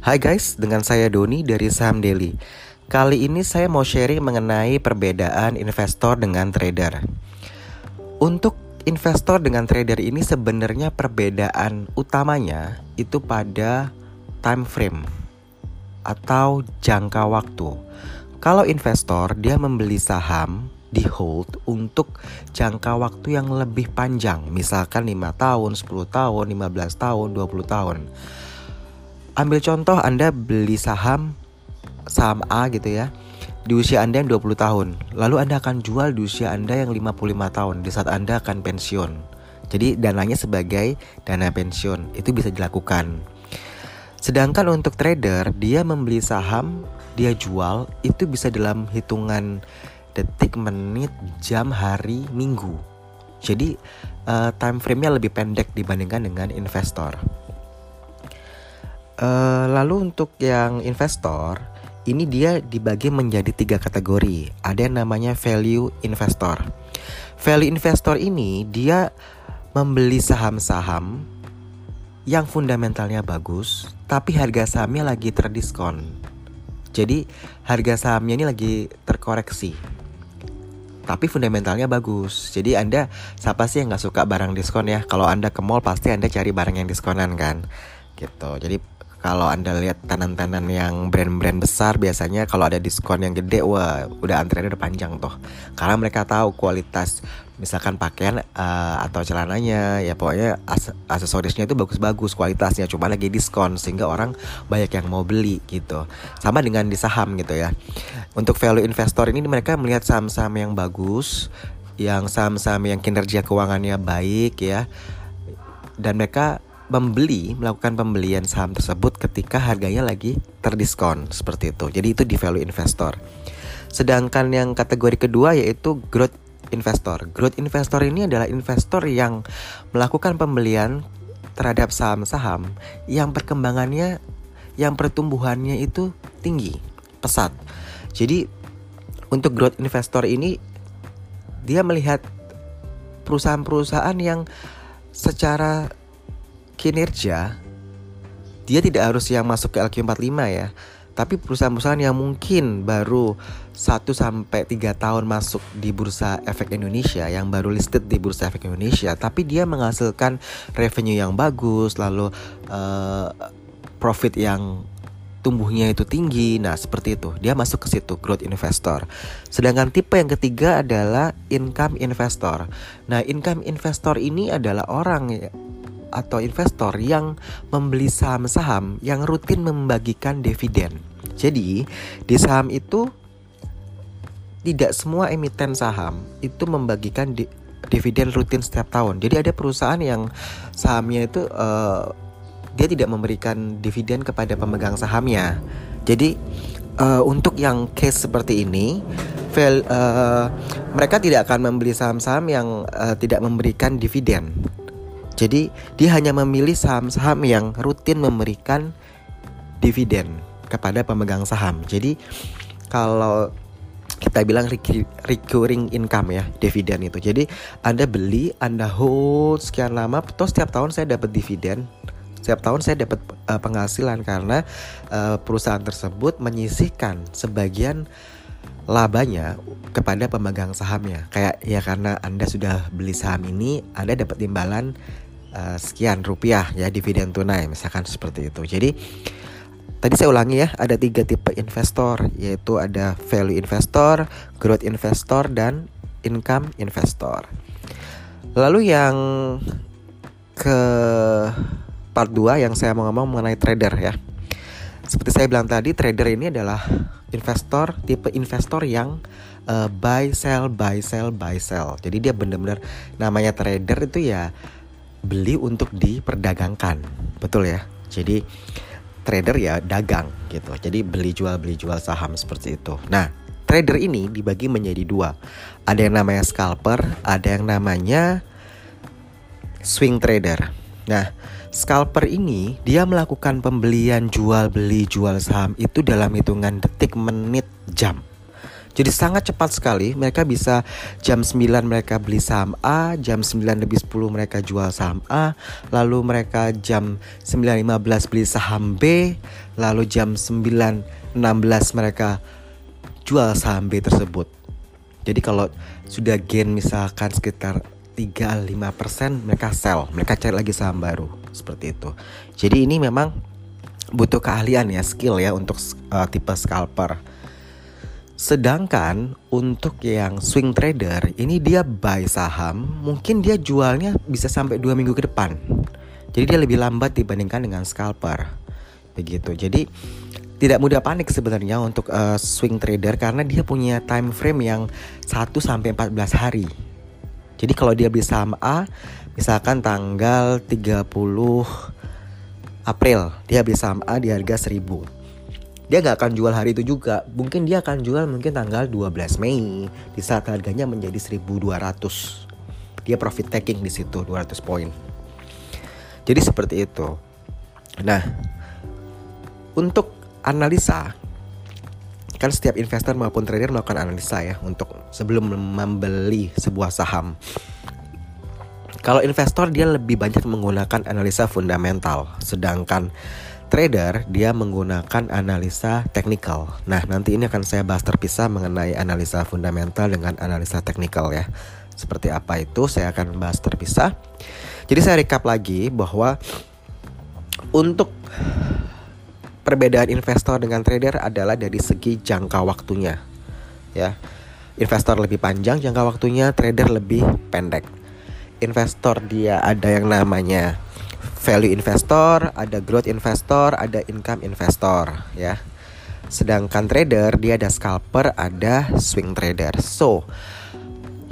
Hai guys, dengan saya Doni dari Saham Daily. Kali ini saya mau sharing mengenai perbedaan investor dengan trader. Untuk investor dengan trader ini sebenarnya perbedaan utamanya itu pada time frame atau jangka waktu. Kalau investor dia membeli saham di hold untuk jangka waktu yang lebih panjang, misalkan 5 tahun, 10 tahun, 15 tahun, 20 tahun. Ambil contoh Anda beli saham saham A gitu ya di usia Anda yang 20 tahun. Lalu Anda akan jual di usia Anda yang 55 tahun di saat Anda akan pensiun. Jadi dananya sebagai dana pensiun itu bisa dilakukan. Sedangkan untuk trader dia membeli saham, dia jual itu bisa dalam hitungan detik, menit, jam, hari, minggu. Jadi uh, time frame-nya lebih pendek dibandingkan dengan investor. Uh, lalu untuk yang investor, ini dia dibagi menjadi tiga kategori. Ada yang namanya value investor. Value investor ini dia membeli saham-saham yang fundamentalnya bagus, tapi harga sahamnya lagi terdiskon. Jadi harga sahamnya ini lagi terkoreksi. Tapi fundamentalnya bagus. Jadi Anda siapa sih yang nggak suka barang diskon ya? Kalau Anda ke mall pasti Anda cari barang yang diskonan kan? Gitu. Jadi kalau anda lihat tenan-tenan yang brand-brand besar biasanya kalau ada diskon yang gede wah udah antreannya udah panjang tuh karena mereka tahu kualitas misalkan pakaian uh, atau celananya ya pokoknya as aksesorisnya itu bagus-bagus kualitasnya cuma lagi diskon sehingga orang banyak yang mau beli gitu. Sama dengan di saham gitu ya. Untuk value investor ini mereka melihat saham-saham yang bagus yang saham-saham yang kinerja keuangannya baik ya. Dan mereka membeli melakukan pembelian saham tersebut ketika harganya lagi terdiskon seperti itu. Jadi itu di value investor. Sedangkan yang kategori kedua yaitu growth investor. Growth investor ini adalah investor yang melakukan pembelian terhadap saham-saham yang perkembangannya yang pertumbuhannya itu tinggi, pesat. Jadi untuk growth investor ini dia melihat perusahaan-perusahaan yang secara kinerja dia tidak harus yang masuk ke LQ45 ya tapi perusahaan-perusahaan yang mungkin baru 1 sampai 3 tahun masuk di Bursa Efek Indonesia yang baru listed di Bursa Efek Indonesia tapi dia menghasilkan revenue yang bagus lalu uh, profit yang tumbuhnya itu tinggi. Nah, seperti itu. Dia masuk ke situ growth investor. Sedangkan tipe yang ketiga adalah income investor. Nah, income investor ini adalah orang atau investor yang membeli saham-saham yang rutin membagikan dividen. Jadi, di saham itu tidak semua emiten saham itu membagikan di, dividen rutin setiap tahun. Jadi ada perusahaan yang sahamnya itu uh, dia tidak memberikan dividen kepada pemegang sahamnya. Jadi uh, untuk yang case seperti ini, vel, uh, mereka tidak akan membeli saham-saham yang uh, tidak memberikan dividen. Jadi dia hanya memilih saham-saham yang rutin memberikan dividen kepada pemegang saham. Jadi kalau kita bilang recurring income ya dividen itu. Jadi Anda beli, Anda hold sekian lama, terus setiap tahun saya dapat dividen. Setiap tahun saya dapat uh, penghasilan karena uh, perusahaan tersebut menyisihkan sebagian labanya kepada pemegang sahamnya. Kayak ya karena Anda sudah beli saham ini, Anda dapat imbalan uh, sekian rupiah ya dividen tunai misalkan seperti itu. Jadi tadi saya ulangi ya ada tiga tipe investor yaitu ada value investor, growth investor dan income investor. Lalu yang ke part 2 yang saya mau ngomong mengenai trader ya. Seperti saya bilang tadi, trader ini adalah investor tipe investor yang uh, buy sell buy sell buy sell. Jadi dia benar-benar namanya trader itu ya beli untuk diperdagangkan. Betul ya? Jadi trader ya dagang gitu. Jadi beli jual beli jual saham seperti itu. Nah trader ini dibagi menjadi dua. Ada yang namanya scalper ada yang namanya swing trader. Nah scalper ini dia melakukan pembelian jual beli jual saham itu dalam hitungan detik menit jam Jadi sangat cepat sekali mereka bisa jam 9 mereka beli saham A, jam 9 lebih 10 mereka jual saham A, lalu mereka jam 9.15 beli saham B, lalu jam 9.16 mereka jual saham B tersebut. Jadi kalau sudah gain misalkan sekitar 3-5% mereka sell, mereka cari lagi saham baru seperti itu. Jadi ini memang butuh keahlian ya, skill ya untuk uh, tipe scalper. Sedangkan untuk yang swing trader ini dia buy saham, mungkin dia jualnya bisa sampai dua minggu ke depan. Jadi dia lebih lambat dibandingkan dengan scalper. Begitu. Jadi tidak mudah panik sebenarnya untuk uh, swing trader karena dia punya time frame yang 1 sampai 14 hari. Jadi kalau dia beli saham A, misalkan tanggal 30 April, dia beli saham A di harga 1000 dia nggak akan jual hari itu juga. Mungkin dia akan jual mungkin tanggal 12 Mei di saat harganya menjadi 1200 dia profit taking di situ 200 poin. Jadi seperti itu. Nah untuk analisa kan setiap investor maupun trader melakukan analisa ya untuk sebelum membeli sebuah saham. Kalau investor dia lebih banyak menggunakan analisa fundamental. Sedangkan trader dia menggunakan analisa teknikal. Nah, nanti ini akan saya bahas terpisah mengenai analisa fundamental dengan analisa teknikal ya. Seperti apa itu saya akan bahas terpisah. Jadi saya recap lagi bahwa untuk perbedaan investor dengan trader adalah dari segi jangka waktunya. Ya. Investor lebih panjang jangka waktunya, trader lebih pendek. Investor dia ada yang namanya value investor, ada growth investor, ada income investor ya. Sedangkan trader dia ada scalper, ada swing trader. So,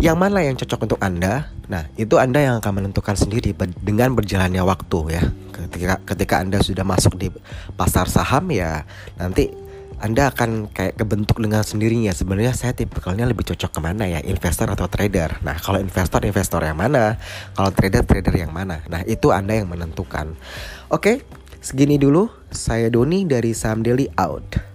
yang mana yang cocok untuk Anda? Nah, itu Anda yang akan menentukan sendiri dengan berjalannya waktu ya. Ketika ketika Anda sudah masuk di pasar saham ya, nanti anda akan kayak kebentuk dengan sendirinya. Sebenarnya saya tipikalnya lebih cocok ke mana ya, investor atau trader. Nah, kalau investor investor yang mana, kalau trader trader yang mana. Nah, itu Anda yang menentukan. Oke, segini dulu. Saya Doni dari Saham Daily out.